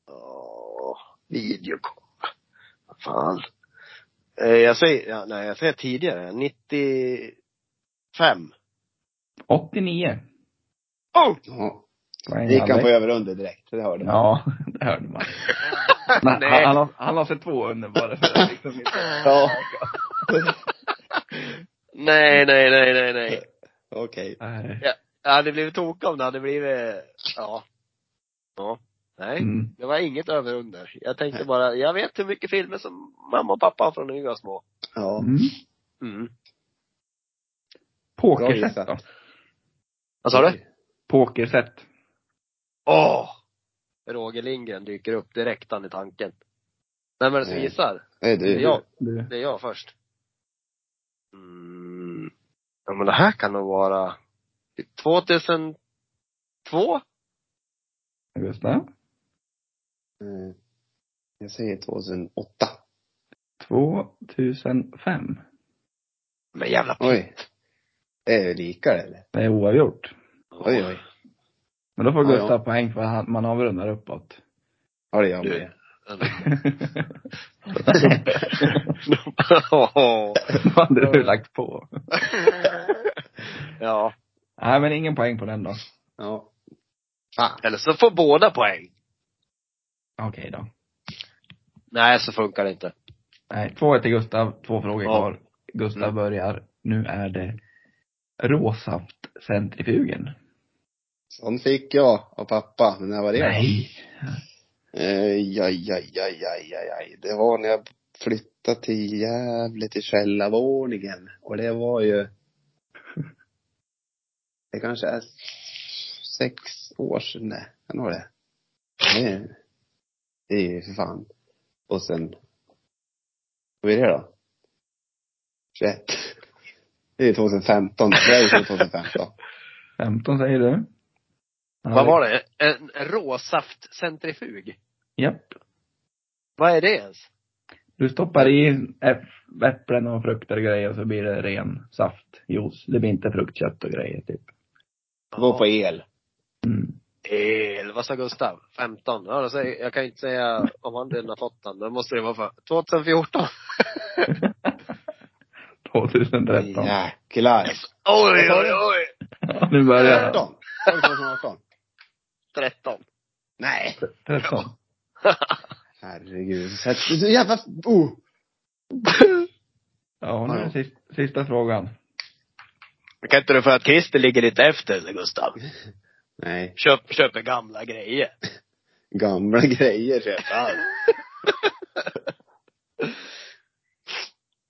Åh, videokamera. Vad fan. Eh, Jag säger, ja, nej jag säger tidigare. 95. 89. Oh! Ja. Gick han på över under direkt. Det hörde man. Ja, [LAUGHS] det hörde man. [LAUGHS] Men Nej. han, han, har, han har sett två under bara för att liksom inte... [LAUGHS] Ja. Nej, nej, nej, nej, nej. Okej. Nej. Jag hade blivit tokig om det hade blivit, ja. Ja. Nej. Mm. Det var inget över under. Jag tänkte bara, jag vet hur mycket filmer som mamma och pappa har från när vi var små. Ja. Mm. Mm. Pokerset gissat. då? Vad sa du? Pokerset. Åh! Roger Lindgren dyker upp direkt han i tanken. Vem är det som Nej. gissar? Det är Det är jag. Du. Det är jag först. Mm. Ja men det här kan nog vara 2002? Gustav. Eh, Jag säger 2008. 2005. Men jävla Oj. Det är lika eller? Det är oavgjort. Oj, oj. Men då får Ja, Gustav poäng för att man avrundar uppåt. Ja, det gör Du. med. [LAUGHS] Vad hade du lagt på? ja. Nej, men ingen poäng på den då. Ja. Fan. Eller så får båda poäng. Okej då. Nej, så funkar det inte. Nej, två till Gustav, två frågor Ja. kvar. Gustav Mm. börjar. Nu är det råsaftcentrifugen. Sån fick jag av pappa. När var det? Nej. Eh, aj, aj, aj, aj, aj, aj. Det var när jag flyttade till Gävle till källarvåningen. Och det var ju Det kanske är sex år sedan det. Kan det vara det? Det är, ju för fan. Och sen Vad är det då? 21. Det är 2015. Det är ju 2015. 15 säger du. Vad var det? En råsaftcentrifug? Japp. Vad är det ens? Du stoppar i äpp- äpplen och frukter och grejer och så blir det ren saft, juice. Det blir inte fruktkött och grejer typ. Gå på el. Mm. El, vad sa Gustav? 15? Ja, säger, jag kan inte säga om han redan har fått den. Då måste det vara för 2014. 2013. [LAUGHS] Jäklar. Oj, oj, oj! Ja, nu börjar det. 13. Sa du 2018? 13. Nej. 13. [LAUGHS] Herregud. Så jävla, oh. Ja, nu är det sista, sista frågan. Kan inte du för att Christer ligger lite efter Gustav? [LAUGHS] Nej. Köp, köper gamla grejer. [LAUGHS] Gamla grejer köper han.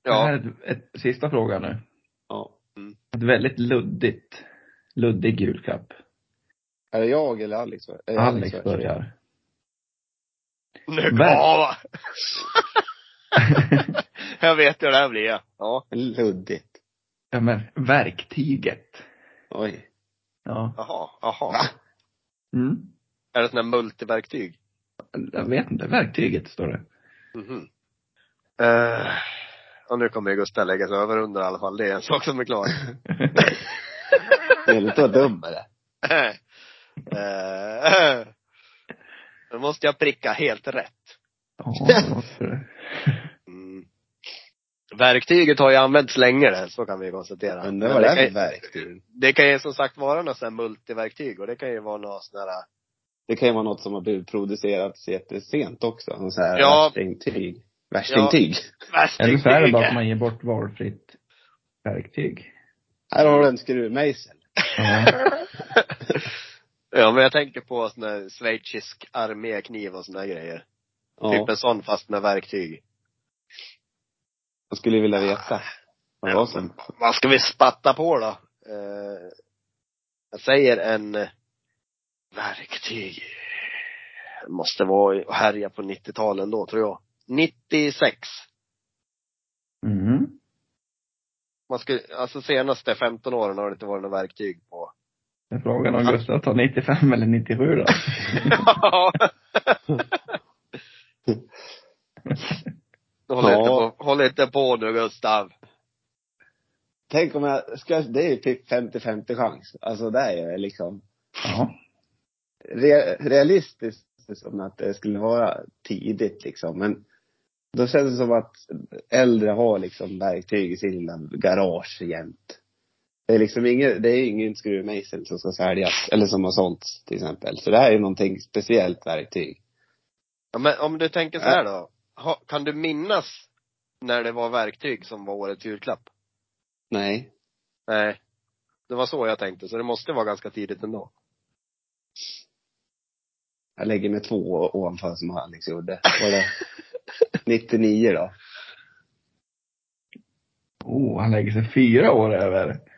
Ja. Det här är ett, ett, sista fråga nu. Ja. Ett väldigt luddigt, luddig julklapp. Är det jag eller Alex? Är det Alex först? börjar. Nu Ver- ja. [LAUGHS] Jag vet hur det här blir. Ja. Luddigt. ja men, verktyget. Oj. Ja. Jaha, jaha. Va? Mm. Är det sån här multiverktyg? Jag vet inte, verktyget står det. Mhm. Eh, och nu kommer Gustav lägga sig över under i alla fall. Det är en sak som är klar. [LAUGHS] Det är lite att dum är det. [LAUGHS] Eh, [LAUGHS] Då måste jag pricka helt rätt. Ja, det. [LAUGHS] Mm. Verktyget har ju använts länge det, så kan vi konstatera. Men det Men var det kan, för ju- verktyg. det kan ju som sagt vara något sånt multiverktyg och det kan ju vara något sån här Det kan ju vara något som har blivit producerat jättesent också. Någon sån här Ja. värstingtyg. Värstingtyg. Eller så är det bara att värstingtyg. man ger bort valfritt verktyg. Här har du en skruvmejsel. Ja. [LAUGHS] ja, men jag tänker på sån här schweizisk armékniv och såna grejer. Ja, Typ en sån fast med verktyg. jag skulle vilja veta. Vad var som. Vad ska vi spatta på då? Eh, jag säger en verktyg. Det måste vara och härja på 90-talen då, tror jag. 96. Mm. Man skulle, alltså senaste 15 åren har det inte varit något verktyg på. Är frågan om Gustav tar 95 eller 97 då. [LAUGHS] håll, Ja. inte på, håll inte på nu Gustav. Tänk om jag ska, det är ju typ 50-50 chans. Alltså det är ju liksom Ja. re, realistiskt som att det skulle vara tidigt liksom. Men då känns det som att äldre har liksom verktyg i sin lilla garage jämt. Det är liksom ingen, det är ingen skruvmejsel som ska säljas, eller som har sålts till exempel. Så det här är ju någonting speciellt verktyg. Ja, men om du tänker så här då. Ha, kan du minnas när det var verktyg som var årets julklapp? Nej. Nej. Det var så jag tänkte, så det måste vara ganska tidigt ändå. Jag lägger mig två ovanför som Alex gjorde. Var det [LAUGHS] 99 då? Oh, han lägger sig fyra år över.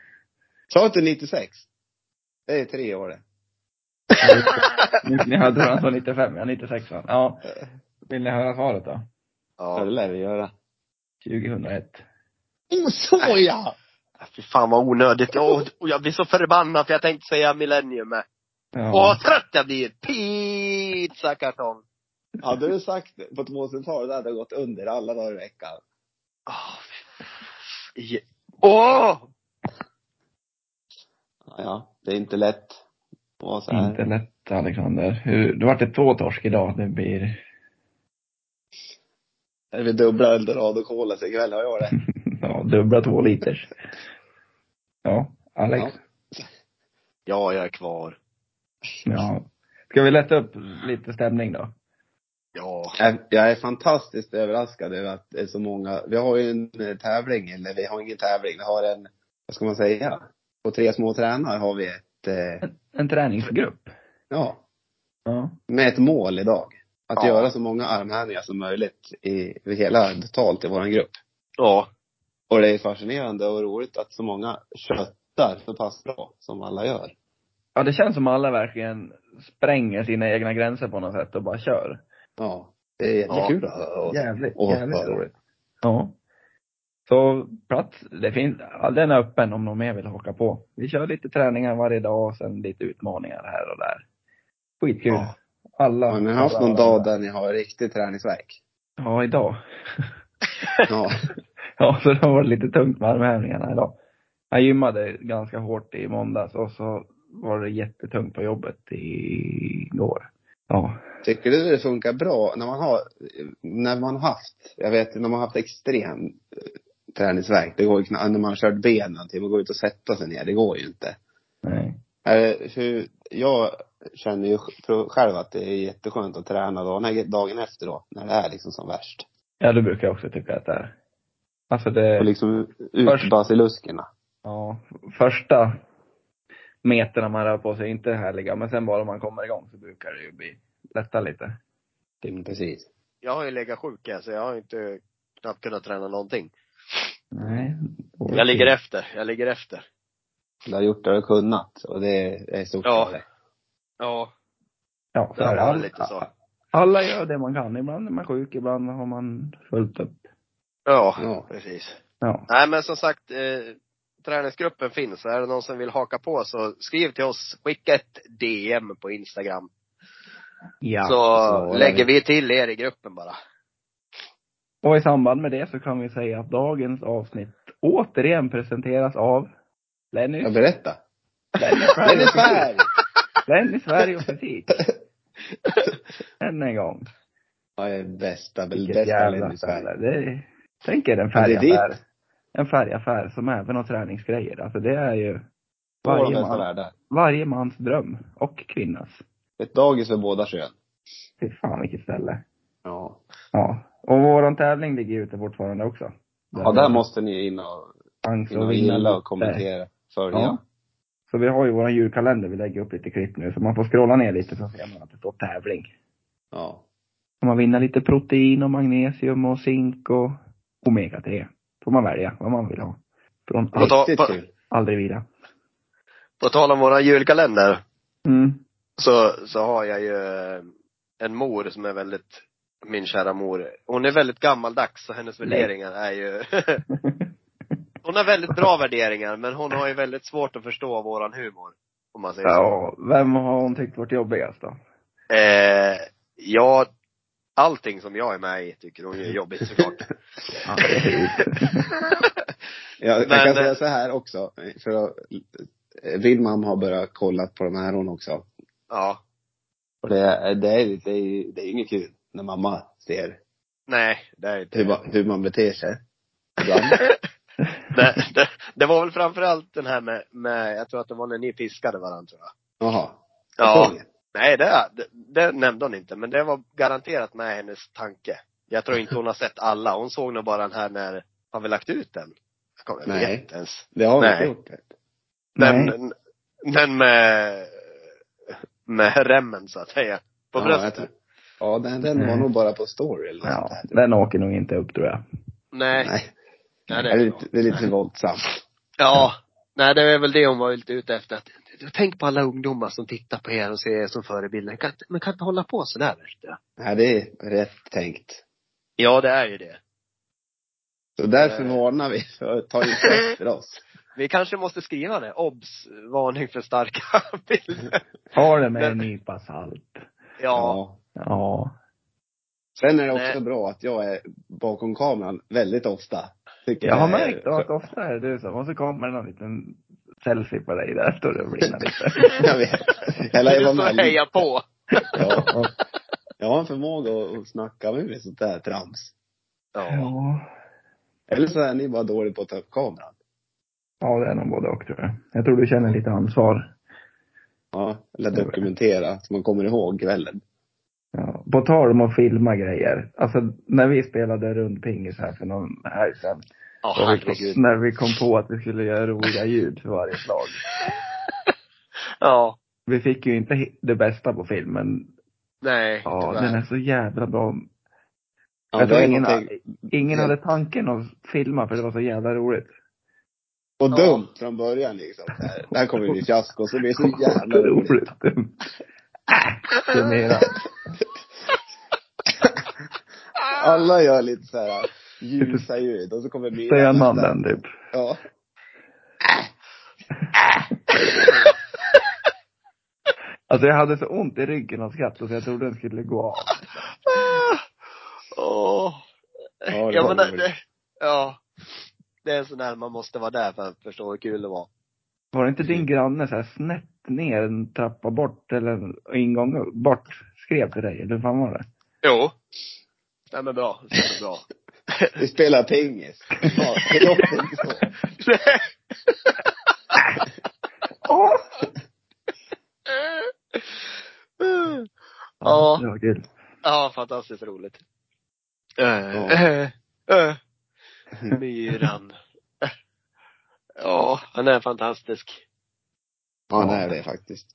Sa inte 96? Det är tre år det. Ni, hörde han sa 95, ja 96 va? Ja. Vill ni höra svaret då? Ja, det lär vi göra. 2001. Oh, så ja! Fy fan vad onödigt. Åh, och jag blir så förbannad för jag tänkte säga millennium med. Åh, Ja. vad trött jag blir! Pizzakartong. Hade du sagt det på 2000-talet, det hade gått under alla dagar i veckan. Åh, I- Åh! Ja, det är inte lätt så här. Inte lätt Alexander. Hur, det vart det två torsk idag. Det blir, Är vi dubbla eldorado cola ikväll, har jag det. [LAUGHS] ja, dubbla två liters. Ja, Alex. Ja. Ja, jag är kvar. Ja. Ska vi lätta upp lite stämning då? Ja. Jag, jag är fantastiskt överraskad över att det är så många. Vi har ju en eh, tävling, eller vi har ingen tävling, vi har en, vad ska man säga? På tre små tränare har vi ett, eh, En träningsgrupp. ja, Ja. med ett mål idag. Att Ja. göra så många armhävningar som möjligt i, i hela, totalt i våran grupp. Ja. Och det är fascinerande och roligt att så många köttar så pass bra som alla gör. Ja, det känns som alla verkligen spränger sina egna gränser på något sätt och bara kör. Ja. Det är jättekul att höra. Jävligt, och jävligt roligt. Ja. Så plats, det finns, all den är öppen om någon mer vill haka på. Vi kör lite träningar varje dag och sen lite utmaningar här och där. Skitkul. Ja. Alla. Har ni haft någon dag där ni har riktig träningsvärk? Ja, idag. Ja. [LAUGHS] Ja, så det har varit lite tungt med armhävningarna idag. Jag gymmade ganska hårt i måndags och så var det jättetungt på jobbet igår. Ja. Tycker du det funkar bra när man har, när man har haft, jag vet när man har haft extrem träningsvärk, det går ju knappt, när man har kört benen till, man går ut och sätta sig ner, det går ju inte. Nej. Eh, För jag känner ju själv att det är jätteskönt att träna dagen, dagen efter då, när det är liksom som värst. Ja, det brukar jag också tycka att det är. Alltså det, Och liksom ut Först- basiluskerna. ja, första meterna man rör på sig är inte härliga, men sen bara man kommer igång så brukar det ju bli lätta lite. Precis. Jag har ju legat sjuk här, så jag har inte knappt kunnat träna någonting. Nej. Jag ligger efter. Jag ligger efter. Du har gjort det du har kunnat och det är stort Ja. för dig. Ja. Ja, så Det det. Alla, lite så. alla gör det man kan. Ibland är man sjuk, ibland har man fullt upp. Ja, Ja. precis. Ja. Nej men som sagt, eh, träningsgruppen finns. Är det någon som vill haka på så skriv till oss. Skicka ett DM på Instagram. ja. så så lägger det. vi till er i gruppen bara. Och i samband med det så kan vi säga att dagens avsnitt återigen presenteras av Lenny. Jag berätta. Lenny färg! Lenny Sverige och fysik. Än en gång. Ja, jag är bästa, Vilket bästa Lenny är, tänk er en Ja, färgaffär. En färgaffär som även har träningsgrejer. Alltså det är ju varje, man, varje mans dröm. Och kvinnas. Ett dagis för båda kön. Fy fan vilket ställe. Ja. Ja. Och våran tävling ligger ute fortfarande också. Ja, där måste ni in och In och gilla och kommentera. Följa. Ja. Så vi har ju våran julkalender, vi lägger upp lite klipp nu, så man får scrolla ner lite så ser man att det står tävling. ja. Får man vinna lite protein och magnesium och zink och omega-3. Får man välja vad man vill ha. Från ta- Riktigt på- kul. aldrig vila. På tal om våran julkalender. Mm. Så, så har jag ju eh, en mor som är väldigt, min kära mor. Hon är väldigt gammaldags så hennes Nej. värderingar är ju [LAUGHS] Hon har väldigt bra värderingar men hon har ju väldigt svårt att förstå våran humor. Om man säger så. ja, vem har hon tyckt varit jobbigast då? Eh, ja, allting som jag är med i tycker hon är [LAUGHS] jobbigt såklart. Ja, [LAUGHS] Jag, Men, kan eh, säga så här också. För att, Wilman har börjat kolla på de här hon också. ja. Och det, är- det, är, det, är, det är inget kul när mamma ser Nej, det är inte hur, man- hur man beter sig. [LAUGHS] Det, det, det var väl framförallt den här med, med, jag tror att det var när ni piskade varandra tror jag. Jaha. Ja. Nej, det, det, det nämnde hon inte. Men det var garanterat med hennes tanke. Jag tror inte hon har sett alla. Hon såg nog bara den här när, har vi lagt ut den? Jag kommer Nej. inte ens. Det har vi inte gjort. Den, Nej. den med, med remmen så att säga. På bröstet. Ja, den, den var Nej. nog bara på story eller något Ja, den åker nog inte upp tror jag. Nej. Nej. Nej, Det det är är lite, det är lite våldsamt. Ja. Nej, det är väl det hon var lite ute efter. Att, tänk på alla ungdomar som tittar på er och ser er som förebilder. Kan, men kan inte hålla på sådär, vet du. Nej, det är rätt tänkt. Ja, det är ju det. Så därför Eh. varnar vi för ta inte efter [LAUGHS] oss. Vi kanske måste skriva det. Obs! Varning för starka [LAUGHS] bilder. Ha det med en nypa salt. Ja. Ja. Sen är det också Nej. bra att jag är bakom kameran väldigt ofta. Tycker Jag har är- märkt att ofta är det du som, och så kommer det någon liten selfie på dig där, står du och blinar lite. [LAUGHS] Jag vet. Du Eller jag var står och med hejar på. Ja. Jag har en förmåga att- att snacka med mig sånt där trams. Ja. Ja. Eller så är ni bara dåliga på att ta upp kameran. Ja, det är nog både och tror jag. Jag tror du känner lite ansvar. Ja, eller dokumentera så man kommer ihåg kvällen. Ja. På tal om att filma grejer. Alltså när vi spelade rundpingis här för någon helg sedan. Ja, och vi när vi kom på att vi skulle göra roliga ljud för varje slag. [LAUGHS] Ja. Vi fick ju inte det bästa på filmen. Nej, Ja, tyvärr. den är så jävla bra. Ja, jag tror ingen, någonting- ingen Ja. hade tanken att filma för det var så jävla roligt. Och Ja. dumt från början liksom. Här, Det här kommer bli fiasko. Så det blir så [LAUGHS] jävla roligt. Det mera. Alla gör lite så här ljusa ljud och så kommer Mira. Stenmannen typ. Ja. Alltså jag hade så ont i ryggen av skratt så jag trodde den skulle gå av. Åh. Ja, det Ja, men roligt. det, ja. Det är en sån där man måste vara där för att förstå hur kul det var. Var det inte din granne så här snett ner en trappa bort eller en ingång bort skrev till dig? Eller hur fan var det? Jo. Nej men bra. Det är bra. [LAUGHS] Vi spelar pingis. Ja, det låter inte så. Ja. Det var kul. Ja, fantastiskt roligt. Ja. Äh, äh, Myran. Ja, han är fantastisk. Ja, det är det faktiskt.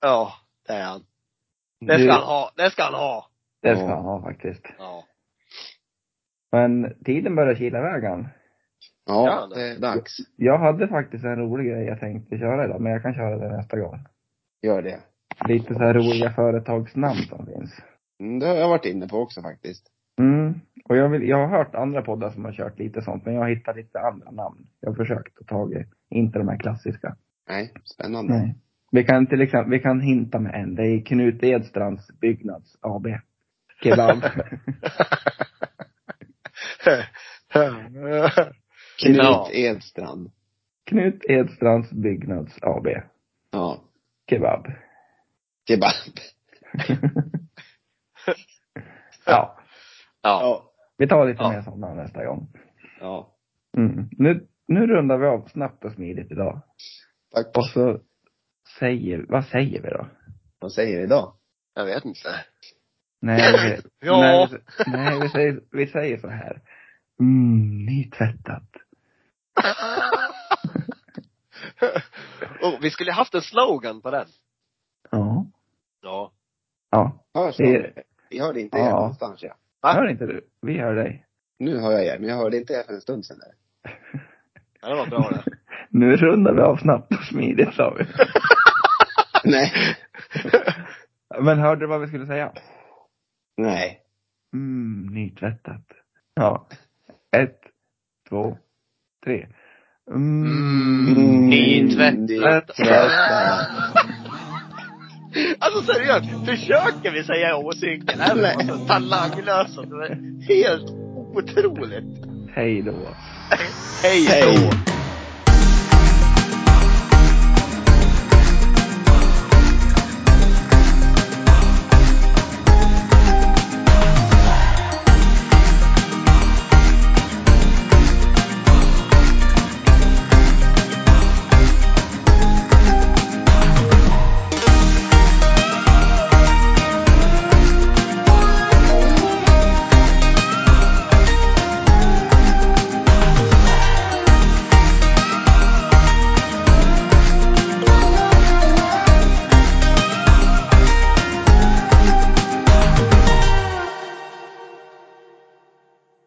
Ja, det är han. Det ska han ha. Det ska han ha. Det ska han ha faktiskt. Ja. Men tiden börjar kila iväg han. Ja, Ja, det är dags. Jag hade faktiskt en rolig grej jag tänkte köra idag, men jag kan köra det nästa gång. Gör det. Lite så här roliga företagsnamn som finns. Mm, det har jag varit inne på också faktiskt. Mm. Och jag, vill, jag har hört andra poddar som har kört lite sånt, men jag har hittat lite andra namn. Jag har försökt att ta inte de här klassiska. Nej, spännande. Nej. Vi kan till exempel, vi kan hinta med en. Det är Knut Edstrands Byggnads AB. Kebab. [LAUGHS] Knut Ja. Edstrand. Knut Edstrands Byggnads AB. Ja. Kebab. Kebab. [LAUGHS] Ja. Ja. Ja. Vi tar lite Ja. mer sådana nästa gång. Ja. Mm. Nu, nu rundar vi av snabbt och smidigt idag. Tack. Och så säger, vad säger vi då? Vad säger vi idag? Jag vet inte. Nej, vi, Ja. [LAUGHS] nej, vi, nej vi, säger, vi säger så här. Mm, nytvättat. [LAUGHS] oh, vi skulle haft en slogan på den. Ja. Ja. Ja. Hörs Det Jag hörde inte Ja. er någonstans ja. Va? Hör inte du? Vi hör dig. Nu hör jag er, men jag hörde inte er för en stund sedan där. ja det var bra det. Nu rundar vi av snabbt och smidigt sa vi. [LAUGHS] Nej. Men hörde du vad vi skulle säga? Nej. Mm, nytvättat. Ja. Ett, två, tre. Mm, nytvättat. Nytvättat. Alltså seriöst, försöker vi säga åsikter? Eller alltså, talanglösa. Det är helt otroligt. Hej då. Hej Hej. då.